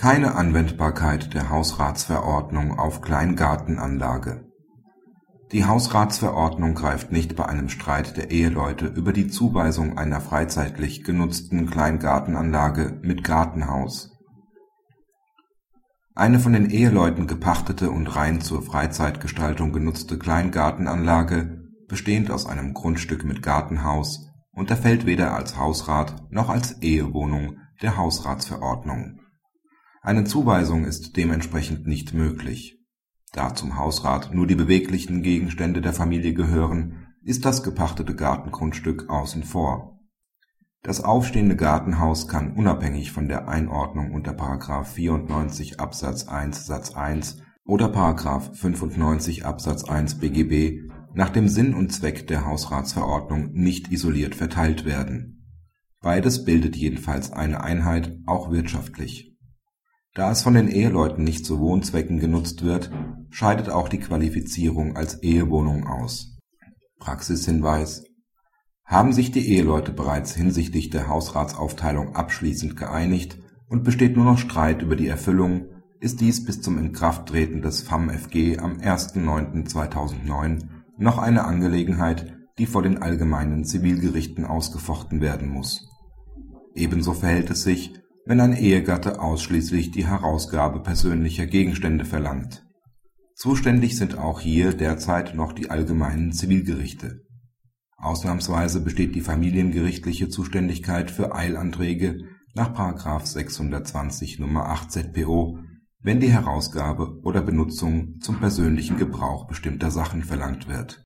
Keine Anwendbarkeit der Hausratsverordnung auf Kleingartenanlage Die Hausratsverordnung greift nicht bei einem Streit der Eheleute über die Zuweisung einer freizeitlich genutzten Kleingartenanlage mit Gartenhaus. Eine von den Eheleuten gepachtete und rein zur Freizeitgestaltung genutzte Kleingartenanlage, bestehend aus einem Grundstück mit Gartenhaus, unterfällt weder als Hausrat noch als Ehewohnung der Hausratsverordnung eine Zuweisung ist dementsprechend nicht möglich. Da zum Hausrat nur die beweglichen Gegenstände der Familie gehören, ist das gepachtete Gartengrundstück außen vor. Das aufstehende Gartenhaus kann unabhängig von der Einordnung unter § 94 Absatz 1 Satz 1 oder § 95 Absatz 1 BGB nach dem Sinn und Zweck der Hausratsverordnung nicht isoliert verteilt werden. Beides bildet jedenfalls eine Einheit, auch wirtschaftlich da es von den Eheleuten nicht zu Wohnzwecken genutzt wird, scheidet auch die Qualifizierung als Ehewohnung aus. Praxishinweis Haben sich die Eheleute bereits hinsichtlich der Hausratsaufteilung abschließend geeinigt und besteht nur noch Streit über die Erfüllung, ist dies bis zum Inkrafttreten des FAMFG am 1.9.2009 noch eine Angelegenheit, die vor den allgemeinen Zivilgerichten ausgefochten werden muss. Ebenso verhält es sich wenn ein Ehegatte ausschließlich die Herausgabe persönlicher Gegenstände verlangt. Zuständig sind auch hier derzeit noch die allgemeinen Zivilgerichte. Ausnahmsweise besteht die familiengerichtliche Zuständigkeit für Eilanträge nach § 620 Nr. 8 ZPO, wenn die Herausgabe oder Benutzung zum persönlichen Gebrauch bestimmter Sachen verlangt wird